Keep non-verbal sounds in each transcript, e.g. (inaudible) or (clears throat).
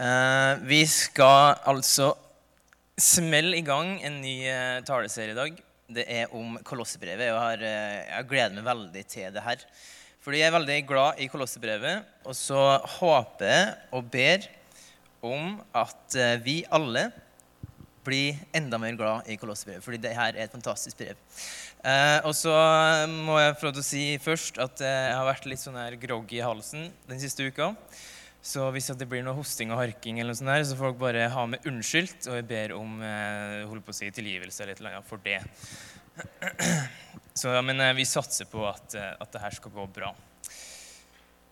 Eh, vi skal altså smelle i gang en ny eh, taleserie i dag. Det er om Kolossebrevet. Jeg, har, eh, jeg gleder meg veldig til det her. Fordi jeg er veldig glad i Kolossebrevet. Og så håper jeg og ber om at eh, vi alle blir enda mer glad i Kolossebrevet. Fordi det her er et fantastisk brev. Og så må jeg få lov til å si først at jeg har vært litt sånn her groggy i halsen den siste uka. Så hvis det blir noe hosting og harking, eller noe sånt der, så får dere bare ha med unnskyldt. Og jeg ber om eh, holdt på å si, tilgivelse eller et eller annet for det. (clears throat) Så, ja, men eh, vi satser på at, eh, at det her skal gå bra.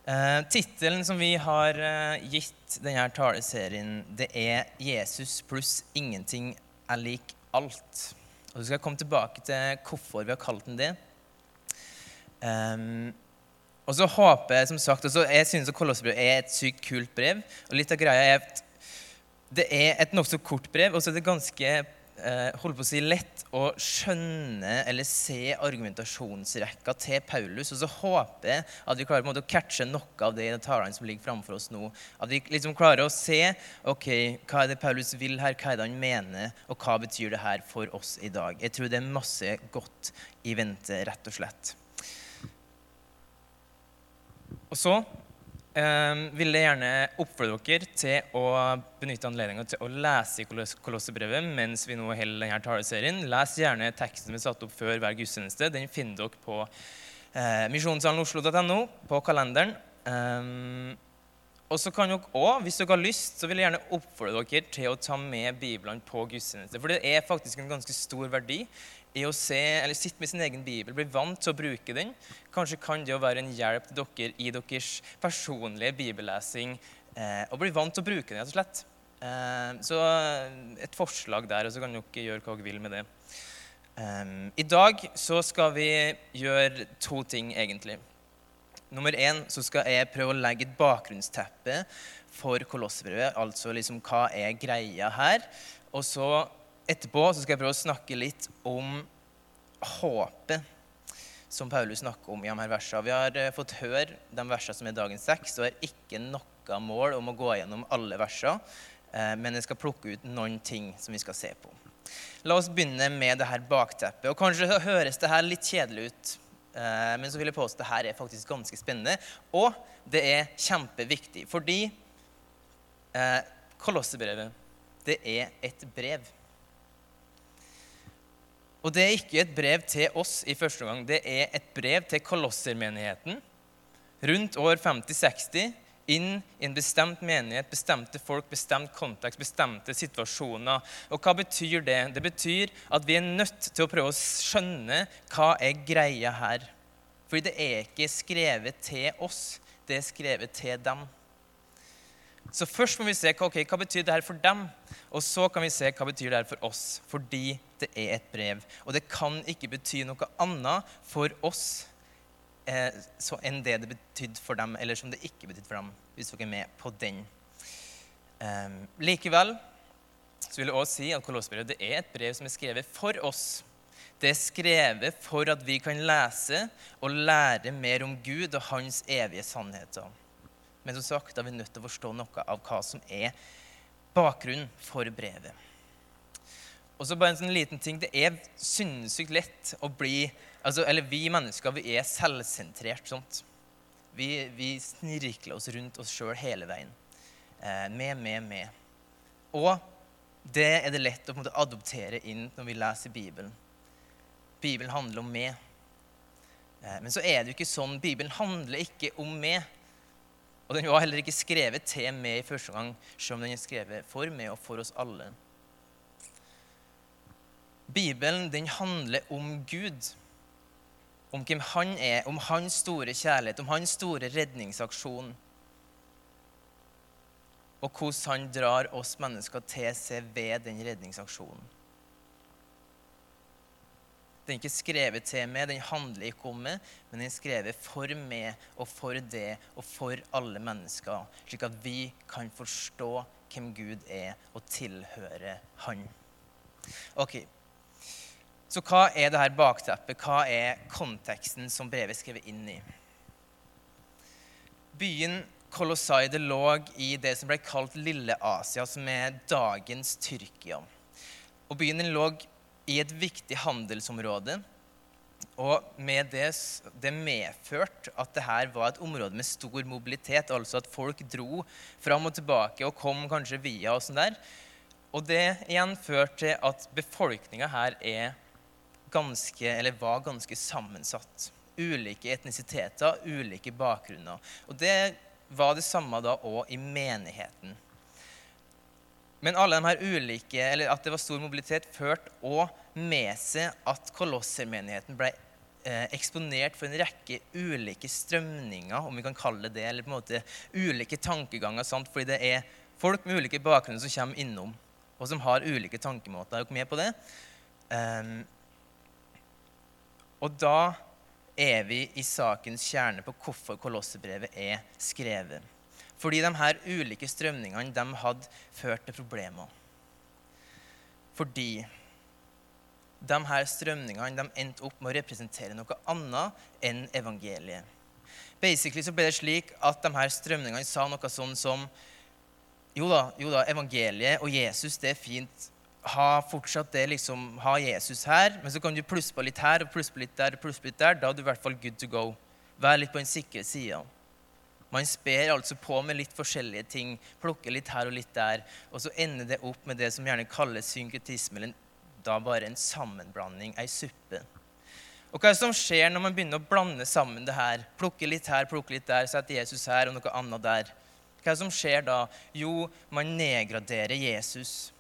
Eh, Tittelen som vi har eh, gitt denne taleserien, det er 'Jesus pluss ingenting er lik alt'. Og Så skal jeg komme tilbake til hvorfor vi har kalt den det. Um, og så håper jeg, som sagt, også, Jeg synes Kolossebrevet er et sykt kult brev. Og litt av greia er at det er et nokså kort brev, og så er det ganske eh, holdt på å si, lett å skjønne eller se argumentasjonsrekka til Paulus. Og så håper jeg at vi klarer måte å catche noe av det i de talene som ligger framfor oss nå. At vi liksom klarer å se ok, hva er det Paulus vil her, hva er det han mener, og hva betyr det her for oss i dag. Jeg tror det er masse godt i vente, rett og slett. Og så eh, vil jeg gjerne oppfordre dere til å benytte anledningen til å lese i Kolossebrevet mens vi nå holder denne taleserien. Les gjerne teksten vi satte satt opp før hver gudstjeneste. Den finner dere på eh, misjonssalenoslo.no, på kalenderen. Eh, og så kan dere også, Hvis dere har lyst, så vil jeg gjerne oppfordre dere til å ta med Bibelen på gudstjeneste. For det er faktisk en ganske stor verdi i å se, eller sitte med sin egen bibel, bli vant til å bruke den. Kanskje kan det jo være en hjelp til dere i deres personlige bibellesing. Eh, og bli vant til å bruke den, rett og slett. Eh, så et forslag der, og så kan dere gjøre hva dere vil med det. Eh, I dag så skal vi gjøre to ting, egentlig. Nummer én så skal jeg prøve å legge et bakgrunnsteppe for Kolossbrevet. Altså liksom hva er greia her? Og så etterpå så skal jeg prøve å snakke litt om håpet som Paulus snakker om i de her versene. Vi har uh, fått høre de versene som er dagens tekst, og er ikke noe mål om å gå gjennom alle versene, uh, men jeg skal plukke ut noen ting som vi skal se på. La oss begynne med det her bakteppet. Og Kanskje høres det her litt kjedelig ut, uh, men så vil jeg påstå at det her er faktisk ganske spennende. Og det er kjempeviktig, fordi Kolossebrevet, det er et brev. Og det er ikke et brev til oss i første gang. Det er et brev til kolossermenigheten rundt år 50-60 inn i en bestemt menighet, bestemte folk, bestemt kontekst, bestemte situasjoner. Og hva betyr det? Det betyr at vi er nødt til å prøve å skjønne hva er greia her. Fordi det er ikke skrevet til oss, det er skrevet til dem. Så først må vi se okay, hva betyr det her for dem, og så kan vi se hva betyr det her for oss. Fordi det er et brev. Og det kan ikke bety noe annet for oss eh, enn det det betydde for dem, eller som det ikke betydde for dem, hvis dere er med på den. Eh, likevel så vil jeg også si at Kolossbrevet er et brev som er skrevet for oss. Det er skrevet for at vi kan lese og lære mer om Gud og hans evige sannheter. Men som sagt, da er vi nødt til å forstå noe av hva som er bakgrunnen for brevet. Og så bare en sånn liten ting. Det er sinnssykt lett å bli altså, Eller vi mennesker vi er selvsentrert. sånt. Vi, vi snirkler oss rundt oss sjøl hele veien. Eh, med, med, med. Og det er det lett å på en måte, adoptere inn når vi leser Bibelen. Bibelen handler om meg. Eh, men så er det jo ikke sånn. Bibelen handler ikke om meg. Og den var heller ikke skrevet til meg i første gang, selv om den er skrevet for meg og for oss alle. Bibelen den handler om Gud, om hvem han er, om hans store kjærlighet, om hans store redningsaksjon. Og hvordan han drar oss mennesker til seg ved den redningsaksjonen. Den er ikke skrevet til meg, den handler ikke om meg, men den er skrevet for meg og for det og for alle mennesker, slik at vi kan forstå hvem Gud er og tilhøre Han. Ok, Så hva er det her bakteppet? Hva er konteksten som brevet er skrevet inn i? Byen Kolossai det lå i det som ble kalt Lille-Asia, som er dagens Tyrkia. Og byen lå i et viktig handelsområde. Og med det, det medførte at det her var et område med stor mobilitet. Altså at folk dro fram og tilbake og kom kanskje via og sånn der. Og det igjen førte til at befolkninga her er ganske, eller var ganske sammensatt. Ulike etnisiteter, ulike bakgrunner. Og det var det samme da òg i menigheten. Men alle de her ulike, eller at det var stor mobilitet, førte òg med seg at kolossermenigheten ble eh, eksponert for en rekke ulike strømninger, om vi kan kalle det det, eller på en måte ulike tankeganger. Sant? Fordi det er folk med ulike bakgrunner som kommer innom, og som har ulike tankemåter. Er dere med på det? Um, og da er vi i sakens kjerne på hvorfor Kolossebrevet er skrevet. Fordi de her ulike strømningene de hadde ført til problemer. Fordi de her strømningene de endte opp med å representere noe annet enn evangeliet. Basically så ble det slik at de her strømningene sa noe sånn som jo da, jo da, evangeliet og Jesus det er fint, ha fortsatt det, liksom, ha Jesus her, men så kan du plusse på litt her og plusse på litt der. og plusse på litt der, Da er du i hvert fall good to go. Vær litt på den sikre sida. Man sper altså på med litt forskjellige ting, plukker litt her og litt der, og så ender det opp med det som gjerne kalles synkretisme, eller da bare en sammenblanding, ei suppe. Og hva er det som skjer når man begynner å blande sammen det her? Plukke litt her, plukke litt der, sette Jesus her og noe annet der. Hva er det som skjer da? Jo, man nedgraderer Jesus.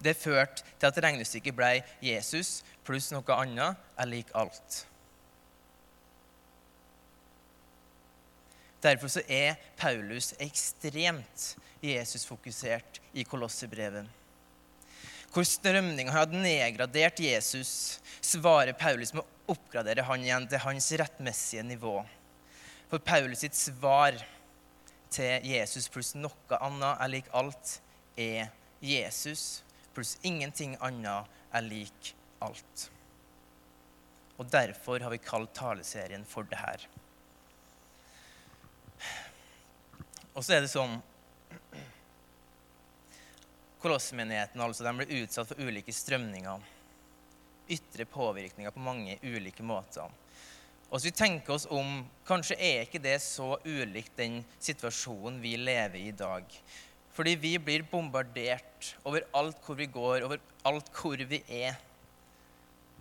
Det førte til at regnestykket ble Jesus pluss noe annet er lik alt. Derfor så er Paulus ekstremt Jesus-fokusert i Kolosserbrevet. Hvor strømninga hadde nedgradert Jesus, svarer Paulus med å oppgradere han igjen til hans rettmessige nivå. For Paulus sitt svar til Jesus pluss noe annet er lik alt, er Jesus pluss ingenting annet er lik alt. Og derfor har vi kalt taleserien for det her. Og så er det sånn Kolossmenigheten altså, de ble utsatt for ulike strømninger. Ytre påvirkninger på mange ulike måter. Og så vi tenker oss om, Kanskje er ikke det så ulikt den situasjonen vi lever i i dag. Fordi vi blir bombardert over alt hvor vi går, over alt hvor vi er.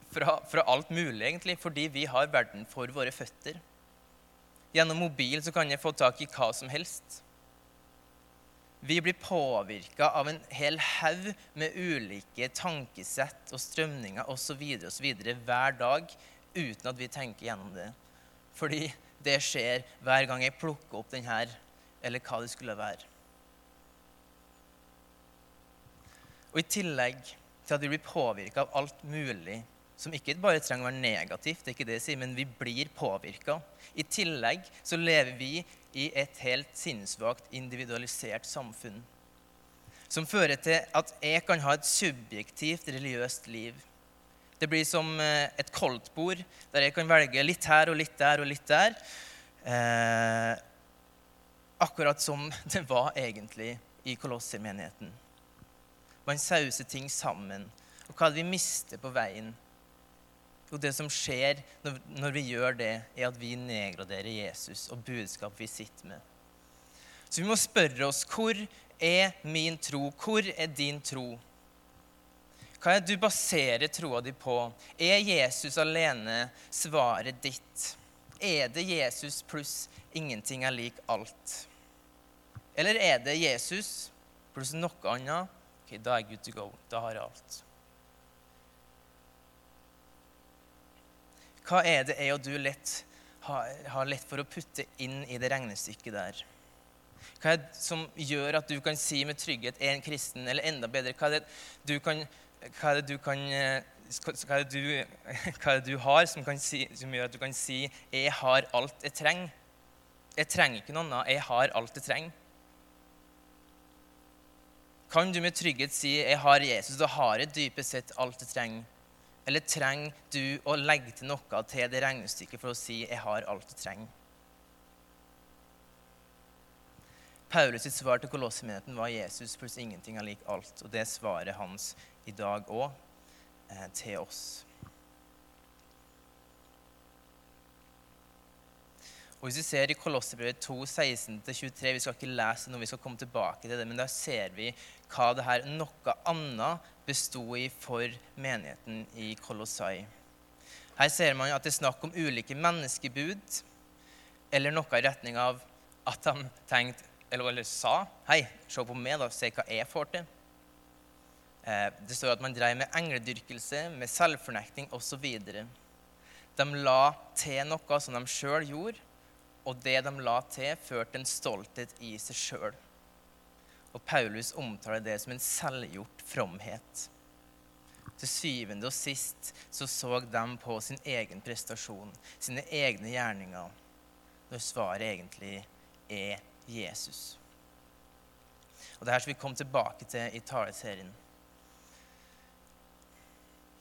Fra, fra, alt mulig, egentlig, fordi vi har verden for våre føtter. Gjennom mobil så kan jeg få tak i hva som helst. Vi blir påvirka av en hel haug med ulike tankesett og strømninger osv. hver dag uten at vi tenker gjennom det. Fordi det skjer hver gang jeg plukker opp den her, eller hva det skulle være. Og i tillegg til at vi blir påvirka av alt mulig som ikke bare trenger å være negativt, det er ikke det jeg sier, men vi blir påvirka. I tillegg så lever vi i et helt sinnssvakt, individualisert samfunn. Som fører til at jeg kan ha et subjektivt religiøst liv. Det blir som eh, et koldtbord, der jeg kan velge litt her og litt der og litt der. Eh, akkurat som (laughs) det var egentlig i Kolosser-menigheten. Man sauser ting sammen. Og hva er det vi mister på veien? Jo, det som skjer når, når vi gjør det, er at vi nedgraderer Jesus og budskapet vi sitter med. Så vi må spørre oss hvor er min tro? Hvor er din tro? Hva er det du baserer troa di på? Er Jesus alene svaret ditt? Er det Jesus pluss ingenting er lik alt? Eller er det Jesus pluss noe annet Ok, da er jeg good to go. Da har jeg alt. Hva er det jeg og du lett har, lett for å putte inn i det regnestykket der? Hva er det som gjør at du kan si med trygghet 'er en kristen', eller enda bedre, hva er det du kan, hva er det du, kan, hva er det du, (laughs) hva er det du har som, si, som, gjør at du kan si 'jeg har alt jeg trenger'? Jeg trenger ikke noe annet. Jeg har alt jeg trenger kan du med trygghet si 'Jeg har Jesus', da har jeg dypest sett alt jeg trenger. Eller trenger du å legge til noe til det regnestykket for å si 'jeg har alt du trenger'? Paulus' sitt svar til kolossmenigheten var Jesus pluss ingenting er lik alt. Og det er svaret hans i dag òg, eh, til oss. Og hvis vi ser i Kolosserbrevet 2, 16-23, Vi skal ikke lese noe, vi skal komme tilbake til det, men der ser vi hva det her noe annet bestod i for menigheten i Kolossai. Her ser man at det er snakk om ulike menneskebud, eller noe i retning av at de tenkte, eller, eller sa Hei, se på meg, da, se hva jeg får til. Eh, det står at man drev med engledyrkelse, med selvfornekting osv. De la til noe som de sjøl gjorde, og det de la til, førte en stolthet i seg sjøl. Og Paulus omtaler det som en selvgjort fromhet. Til syvende og sist så så de på sin egen prestasjon, sine egne gjerninger, når svaret egentlig er Jesus. Og Det her skal vi komme tilbake til i taleserien.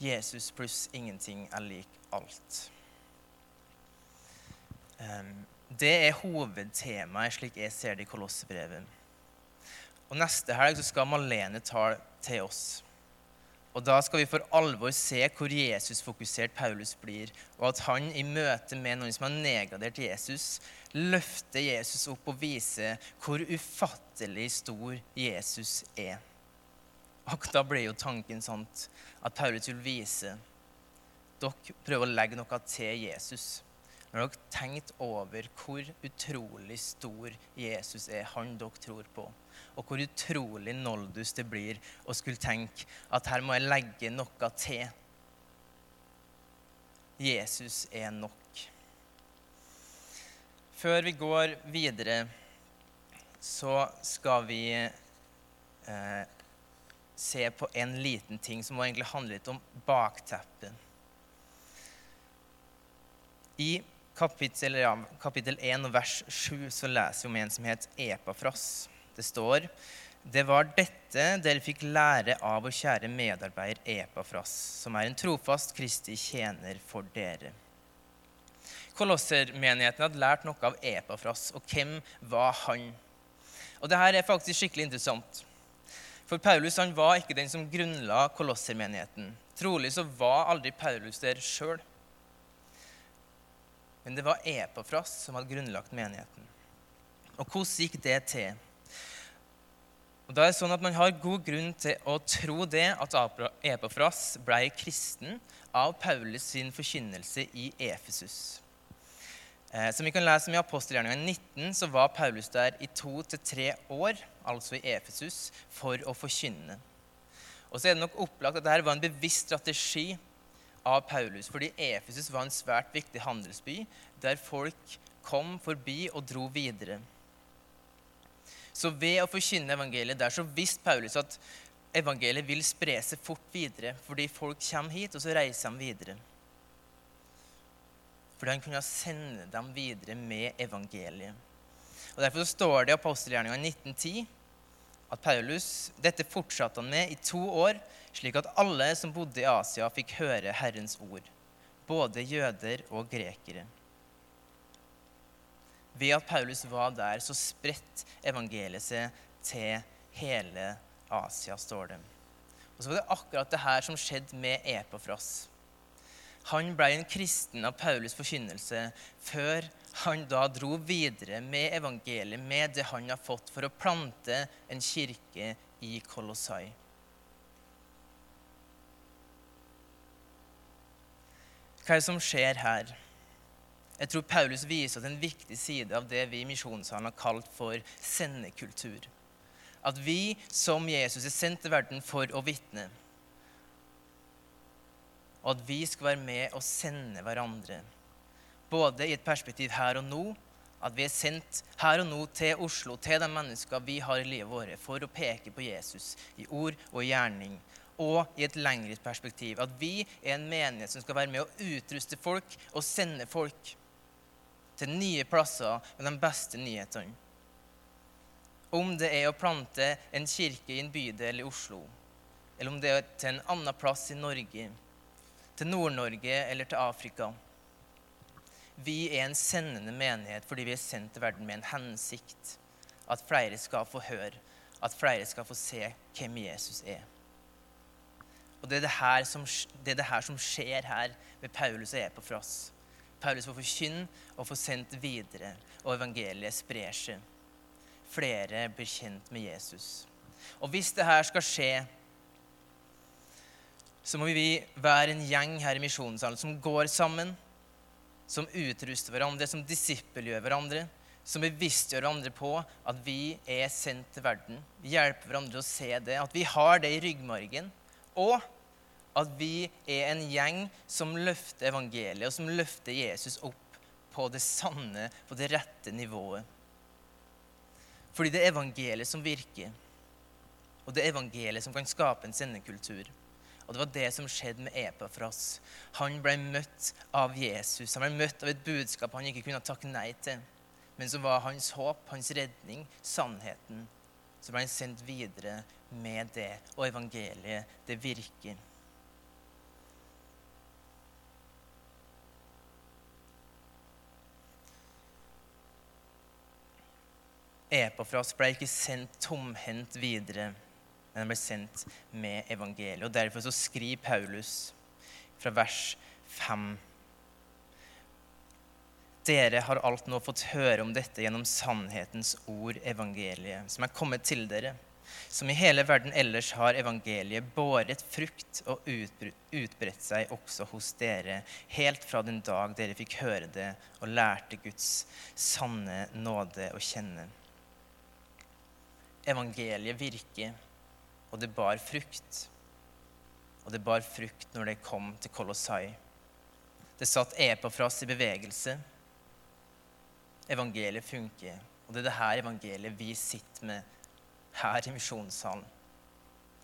Jesus pluss ingenting er lik alt. Um, det er hovedtemaet slik jeg ser det i Kolossebrevet. Og Neste helg så skal Malene tale til oss. Og Da skal vi for alvor se hvor Jesus-fokusert Paulus blir, og at han i møte med noen som har nedgradert Jesus, løfter Jesus opp og viser hvor ufattelig stor Jesus er. Og Da blir jo tanken sånn at Paulus vil vise dere prøver å legge noe til Jesus. Når dere tenkt over hvor utrolig stor Jesus er, han dere tror på, og hvor utrolig noldus det blir å skulle tenke at her må jeg legge noe til. Jesus er nok. Før vi går videre, så skal vi eh, se på en liten ting som egentlig handler litt om bakteppet. I kapittel, ja, kapittel 1 og vers 7 så leser vi om en som het Epafras. Det står det var dette dere fikk lære av vår kjære medarbeider Epafras, som er en trofast Kristi tjener for dere. Kolossermenigheten hadde lært noe av Epafras, og hvem var han? Og Dette er faktisk skikkelig interessant. For Paulus han var ikke den som grunnla kolossermenigheten. Trolig så var aldri Paulus der sjøl. Men det var Epafras som hadde grunnlagt menigheten. Og hvordan gikk det til? Og da er det sånn at Man har god grunn til å tro det at Epafras ble kristen av Paulus sin forkynnelse i Efesus. Eh, som vi kan lese om I apostelgjerninga 19 så var Paulus der i to til tre år, altså i Efesus, for å forkynne. Og så er det nok opplagt at dette var en bevisst strategi av Paulus, fordi Efesus var en svært viktig handelsby der folk kom forbi og dro videre. Så ved å forkynne evangeliet der så visste Paulus at evangeliet vil spre seg fort videre, fordi folk kommer hit, og så reiser de videre. Fordi han kunne sende dem videre med evangeliet. Og Derfor står det i apostelgjerninga 1910 at Paulus dette fortsatte han med i to år, slik at alle som bodde i Asia, fikk høre Herrens ord, både jøder og grekere. Ved at Paulus var der, så spredt evangeliet seg til hele Asia, står det. Og så var det akkurat det her som skjedde med Epafras. Han ble en kristen av Paulus' forkynnelse før han da dro videre med evangeliet, med det han har fått, for å plante en kirke i Kolossai. Hva er det som skjer her? Jeg tror Paulus viser oss en viktig side av det vi i Misjonssalen har kalt for sendekultur. At vi som Jesus er sendt til verden for å vitne. Og at vi skal være med og sende hverandre både i et perspektiv her og nå, at vi er sendt her og nå til Oslo, til de mennesker vi har i livet vårt, for å peke på Jesus i ord og gjerning. Og i et lengre perspektiv at vi er en menighet som skal være med å utruste folk og sende folk til nye plasser med de beste nyhetene. Om det er å plante en kirke i en bydel i Oslo, eller om det er til en annen plass i Norge, til Nord-Norge eller til Afrika vi er en sendende menighet fordi vi er sendt til verden med en hensikt. at flere skal få høre, at flere skal få se hvem Jesus er. Og Det er det her som, det det her som skjer her ved Paulus og Epafras. Paulus får forkynne og få sendt videre, og evangeliet sprer seg. Flere blir kjent med Jesus. Og hvis det her skal skje, så må vi være en gjeng her i misjonssalen som går sammen, som utruster hverandre, som disippelgjør hverandre, som bevisstgjør hverandre på at vi er sendt til verden. Vi hjelper hverandre å se det, at vi har det i ryggmargen. Og at vi er en gjeng som løfter evangeliet, og som løfter Jesus opp på det sanne, på det rette nivået. Fordi det er evangeliet som virker. Og det er evangeliet som kan skape en sendekultur. Og det var det som skjedde med Epafras. Han ble møtt av Jesus. Han ble møtt av et budskap han ikke kunne takke nei til men som var hans håp, hans redning, sannheten. Så ble han sendt videre med det. Og evangeliet, det virker. Epafras ble ikke sendt tomhendt videre, men han ble sendt med evangeliet. Og Derfor så skriver Paulus fra vers 5 dere har alt nå fått høre om dette gjennom sannhetens ord, evangeliet, som er kommet til dere. Som i hele verden ellers har evangeliet båret frukt og utbredt seg også hos dere, helt fra den dag dere fikk høre det og lærte Guds sanne nåde å kjenne. Evangeliet virker, og det bar frukt. Og det bar frukt når det kom til Kolossai. Det satt Epafras i bevegelse evangeliet funker. Og det er det her evangeliet vi sitter med her i misjonssalen.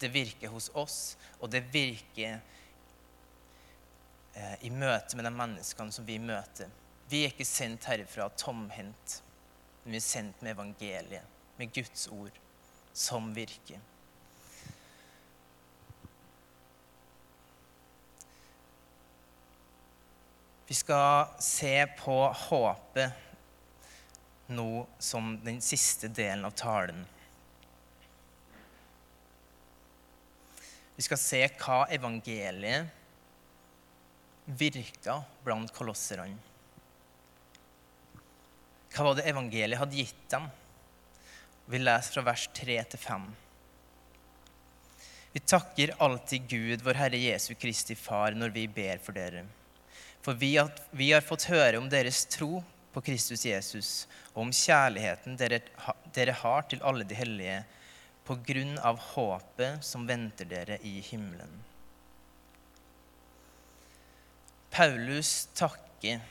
Det virker hos oss, og det virker eh, i møte med de menneskene som vi møter. Vi er ikke sendt herifra tomhendt, men vi er sendt med evangeliet, med Guds ord, som virker. Vi skal se på håpet nå som den siste delen av talen. Vi skal se hva evangeliet virka blant kolosserne. Hva var det evangeliet hadde gitt dem? Vi leser fra vers 3 til 5. Vi takker alltid Gud, vår Herre Jesu Kristi Far, når vi ber for dere. For vi har, vi har fått høre om deres tro på Kristus Jesus og om kjærligheten dere, dere har til alle de hellige, på grunn av håpet som venter dere i himmelen. Paulus takker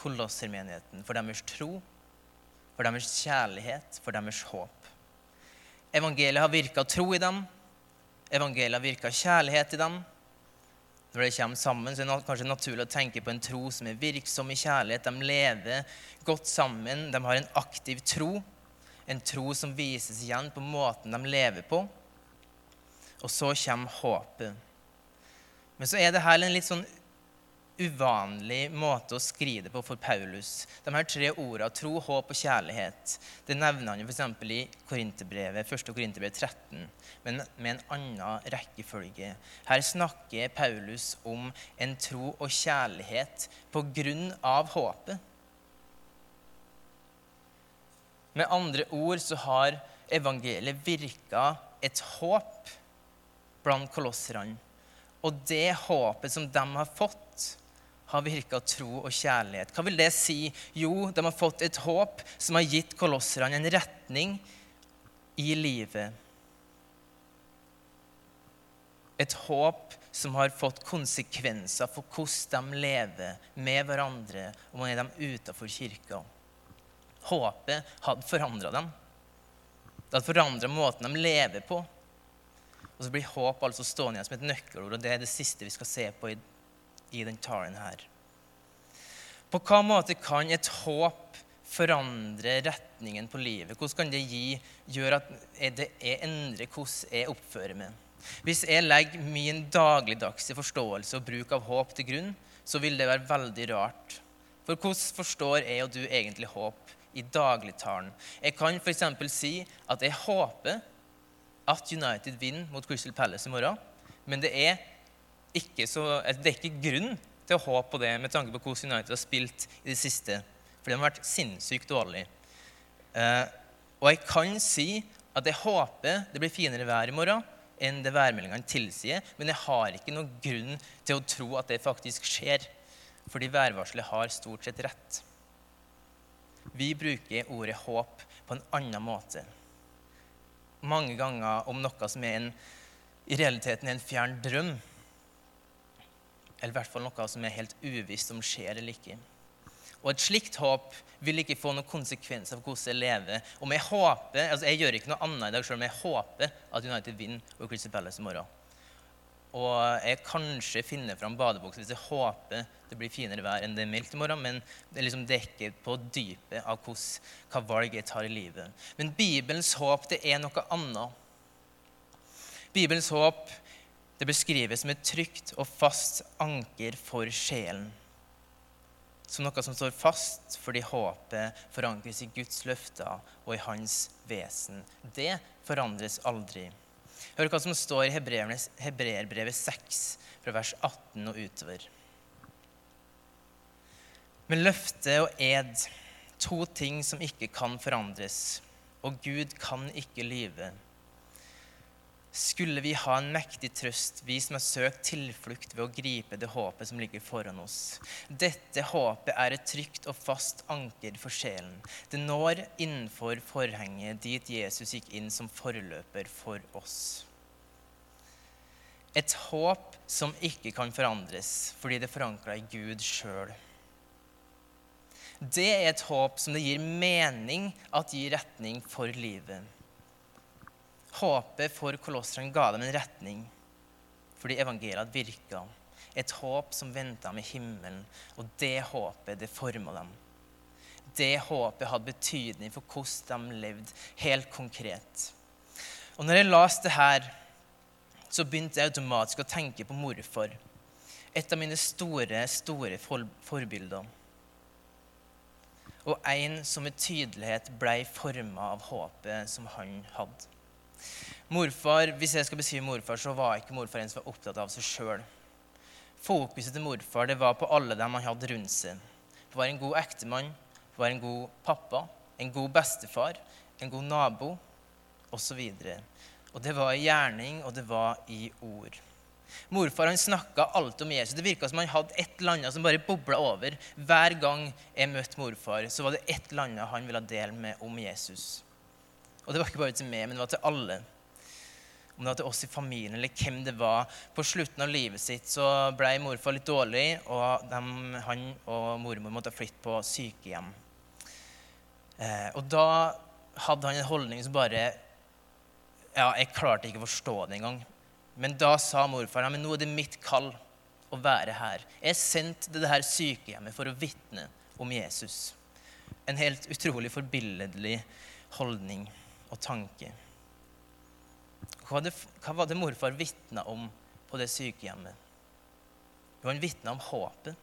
kolossermenigheten for deres tro, for deres kjærlighet, for deres håp. Evangeliet har virka tro i dem. Evangeliet har virka kjærlighet i dem. Når det kommer sammen, så er det kanskje naturlig å tenke på en tro som er virksom i kjærlighet. De lever godt sammen. De har en aktiv tro. En tro som vises igjen på måten de lever på. Og så kommer håpet. Men så er det her en litt sånn uvanlig måte å skrive det på for Paulus. De her tre ordene, tro, håp og kjærlighet, det nevner han f.eks. i Korinterbrevet, 1. Korinterbrev 13, men med en annen rekkefølge. Her snakker Paulus om en tro og kjærlighet på grunn av håpet. Med andre ord så har evangeliet virka et håp blant kolosserne. Og det håpet som de har fått, har virka tro og kjærlighet. Hva vil det si? Jo, de har fått et håp som har gitt kolosserne en retning i livet. Et håp som har fått konsekvenser for hvordan de lever med hverandre og er dem utenfor kirka. Håpet hadde forandra dem. Det hadde forandra måten de lever på. Og så blir håp altså stående igjen som et nøkkelord, og det er det siste vi skal se på i i den talen her. På hva måte kan et håp forandre retningen på livet? Hvordan kan det gjøre at det er endre hvordan jeg oppfører meg? Hvis jeg legger min dagligdagse forståelse og bruk av håp til grunn, så vil det være veldig rart. For hvordan forstår jeg og du egentlig håp i dagligtalen. Jeg kan f.eks. si at jeg håper at United vinner mot Crystal Palace i morgen. Men det er ikke, så, det er ikke grunn til å håpe på det med tanke på hvordan United har spilt i det siste. For de har vært sinnssykt dårlige. Eh, og jeg kan si at jeg håper det blir finere vær i morgen enn det værmeldingene tilsier, men jeg har ikke noen grunn til å tro at det faktisk skjer, fordi værvarselet har stort sett rett. Vi bruker ordet håp på en annen måte. Mange ganger om noe som er en, i realiteten er en fjern drøm. Eller i hvert fall noe som er helt uvisst om skjer eller ikke. Og et slikt håp vil ikke få noen konsekvenser for hvordan jeg lever. Om jeg håper, altså jeg gjør ikke noe annet i dag selv om jeg håper at United vinner over Crystal Palace i morgen. Og jeg kanskje finner fram badebuksa hvis jeg håper det blir finere vær enn det er meldt i morgen, men det er liksom dekket på dypet av hvordan, hva valg jeg tar i livet. Men Bibelens håp, det er noe annet. Bibelens håp det beskrives som et trygt og fast anker for sjelen som noe som står fast fordi håpet forankres i Guds løfter og i hans vesen. Det forandres aldri. Hør hva som står i Hebreerbrevet 6, fra vers 18 og utover. Med løfte og ed, to ting som ikke kan forandres, og Gud kan ikke lyve skulle vi ha en mektig trøst, vi som har søkt tilflukt ved å gripe det håpet som ligger foran oss. Dette håpet er et trygt og fast anker for sjelen. Det når innenfor forhenget dit Jesus gikk inn som forløper for oss. Et håp som ikke kan forandres fordi det er forankra i Gud sjøl. Det er et håp som det gir mening at gir retning for livet. Håpet for kolosserne ga dem en retning fordi evangeliet virka. Et håp som venta med himmelen, og det håpet, det forma dem. Det håpet hadde betydning for hvordan de levde, helt konkret. Og når jeg leste det her, så begynte jeg automatisk å tenke på morfar. Et av mine store, store forbilder. Og en som med tydelighet ble forma av håpet som han hadde. Morfar, Hvis jeg skal beskrive morfar, så var ikke morfar en som var opptatt av seg sjøl. Fokuset til morfar det var på alle dem han hadde rundt seg. Det var en god ektemann, det var en god pappa, en god bestefar, en god nabo osv. Og, og det var i gjerning, og det var i ord. Morfar han snakka alt om Jesus. Det virka som han hadde et eller annet som bare bobla over. Hver gang jeg møtte morfar, så var det et eller annet han ville dele med om Jesus. Og det var ikke bare til meg, men det var til alle. Om det var til oss i familien eller hvem det var. På slutten av livet sitt så ble morfar litt dårlig, og de, han og mormor måtte flytte på sykehjem. Eh, og da hadde han en holdning som bare Ja, jeg klarte ikke å forstå det engang. Men da sa morfar men nå er det mitt kall å være her. Jeg er sendt til dette sykehjemmet for å vitne om Jesus. En helt utrolig forbilledlig holdning og tanke. Hva det, hva var det morfar vitna om på det sykehjemmet? Jo, han vitna om håpet.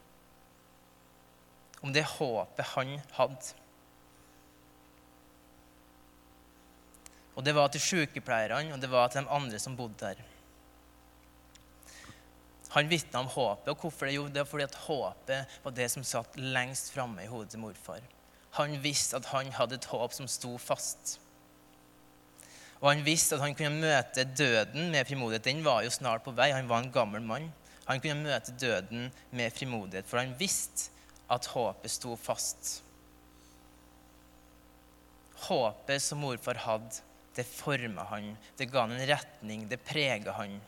Om det håpet han hadde. Og det var til sykepleierne, og det var til de andre som bodde der. Han vitna om håpet. Og hvorfor det? Jo, det var fordi at håpet var det som satt lengst framme i hodet til morfar. Han visste at han hadde et håp som sto fast. Og han visste at han kunne møte døden med frimodighet. Den var jo snart på vei. Han var en gammel mann. Han kunne møte døden med frimodighet, for han visste at håpet sto fast. Håpet som morfar hadde, det forma han. Det ga han en retning. Det prega han.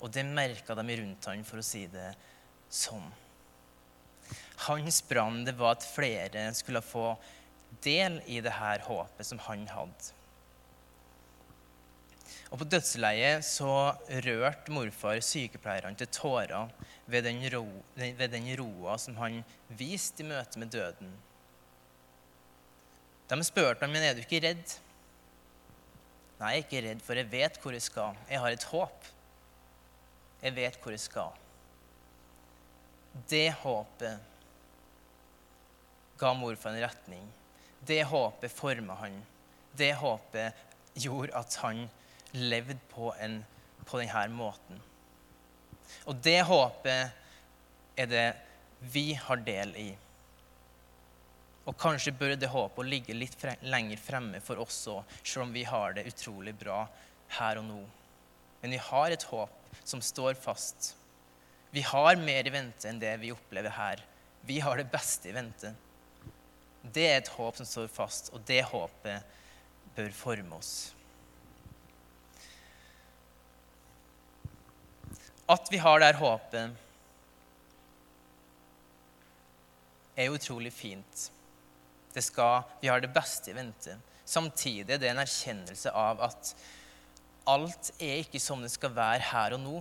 Og det merka de rundt han, for å si det sånn. Hans brann det var at flere skulle få del i det her håpet som han hadde. Og På dødsleiet så rørte morfar sykepleierne til tårer ved den, roa som han viste i møte med døden. De spurte ham er du ikke redd. Nei, jeg er ikke redd, for jeg vet hvor jeg skal. Jeg har et håp. Jeg vet hvor jeg skal. Det håpet ga morfar en retning. Det håpet forma han. Det håpet gjorde at han levde på, en, på denne måten. Og det håpet er det vi har del i. Og kanskje bør det håpet ligge litt fre lenger fremme for oss òg, selv om vi har det utrolig bra her og nå. Men vi har et håp som står fast. Vi har mer i vente enn det vi opplever her. Vi har det beste i vente. Det er et håp som står fast, og det håpet bør forme oss. At vi har det håpet, er utrolig fint. Det skal, vi har det beste i vente. Samtidig er det en erkjennelse av at alt er ikke som det skal være her og nå.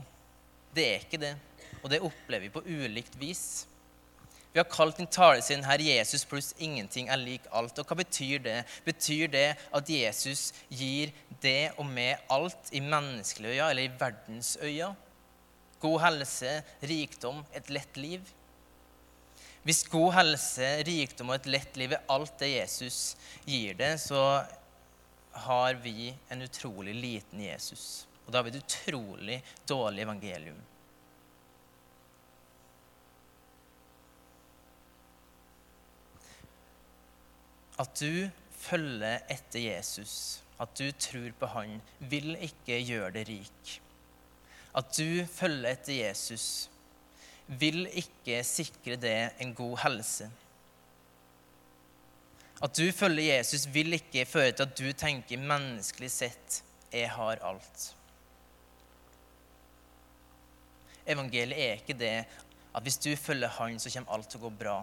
Det er ikke det. Og det opplever vi på ulikt vis. Vi har kalt din talesinn her 'Jesus pluss ingenting er lik alt'. Og hva betyr det? Betyr det at Jesus gir det og med alt i menneskelige øyne, eller i verdens øyne? God helse, rikdom, et lett liv? Hvis god helse, rikdom og et lett liv er alt det Jesus gir det, så har vi en utrolig liten Jesus. Og da har vi et utrolig dårlig evangelium. At du følger etter Jesus, at du tror på Han, vil ikke gjøre deg rik. At du følger etter Jesus, vil ikke sikre det en god helse. At du følger Jesus, vil ikke føre til at du tenker menneskelig sett 'jeg har alt'. Evangeliet er ikke det at hvis du følger Han, så kommer alt til å gå bra.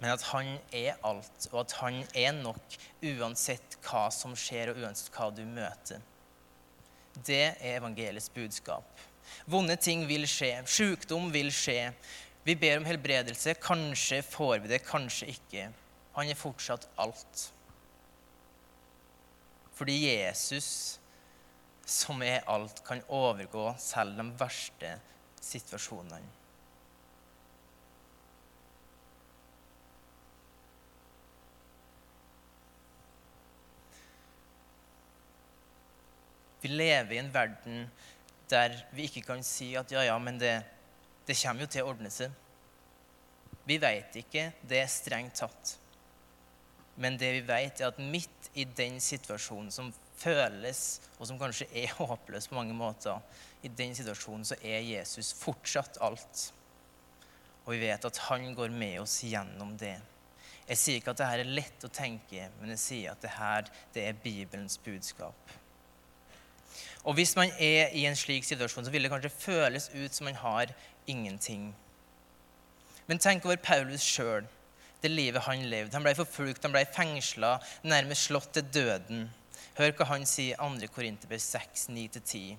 Men at Han er alt, og at Han er nok uansett hva som skjer, og uansett hva du møter. Det er evangeliets budskap. Vonde ting vil skje. Sykdom vil skje. Vi ber om helbredelse. Kanskje får vi det, kanskje ikke. Han er fortsatt alt. Fordi Jesus, som er alt, kan overgå selv de verste situasjonene. Vi lever i en verden der vi ikke kan si at ja, ja, men det, det kommer jo til å ordne seg. Vi veit ikke det er strengt tatt. Men det vi vet, er at midt i den situasjonen som føles, og som kanskje er håpløs på mange måter, i den situasjonen så er Jesus fortsatt alt. Og vi vet at han går med oss gjennom det. Jeg sier ikke at dette er lett å tenke, men jeg sier at dette det er Bibelens budskap. Og hvis man er i en slik situasjon, så vil det kanskje føles ut som man har ingenting. Men tenk over Paulus sjøl, det livet han levde. Han ble forfulgt, han ble fengsla, nærmest slått til døden. Hør hva han sier i 2. Korinterbrev 6, 9-10.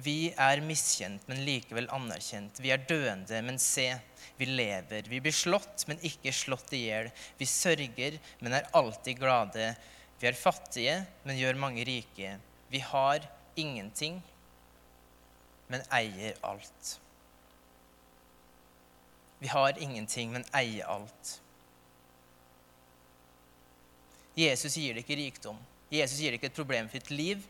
Vi er miskjent, men likevel anerkjent. Vi er døende, men se, vi lever. Vi blir slått, men ikke slått i hjel. Vi sørger, men er alltid glade. Vi er fattige, men gjør mange rike. Vi har ingenting, men eier alt. Vi har ingenting, men eier alt. Jesus gir det ikke rikdom. Jesus gir det ikke et problemfritt liv,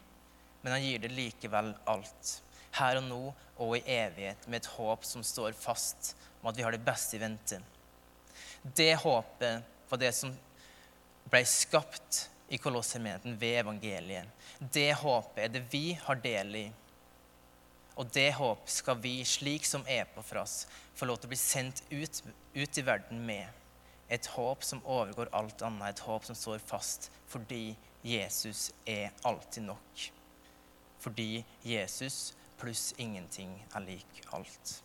men han gir det likevel alt. Her og nå og i evighet, med et håp som står fast om at vi har det beste i vente. Det håpet var det som ble skapt i kolossermenigheten ved evangeliet. Det håpet er det vi har del i. Og det håp skal vi, slik som er på for oss, få lov til å bli sendt ut, ut i verden med. Et håp som overgår alt annet, et håp som står fast fordi Jesus er alltid nok. Fordi Jesus pluss ingenting er lik alt.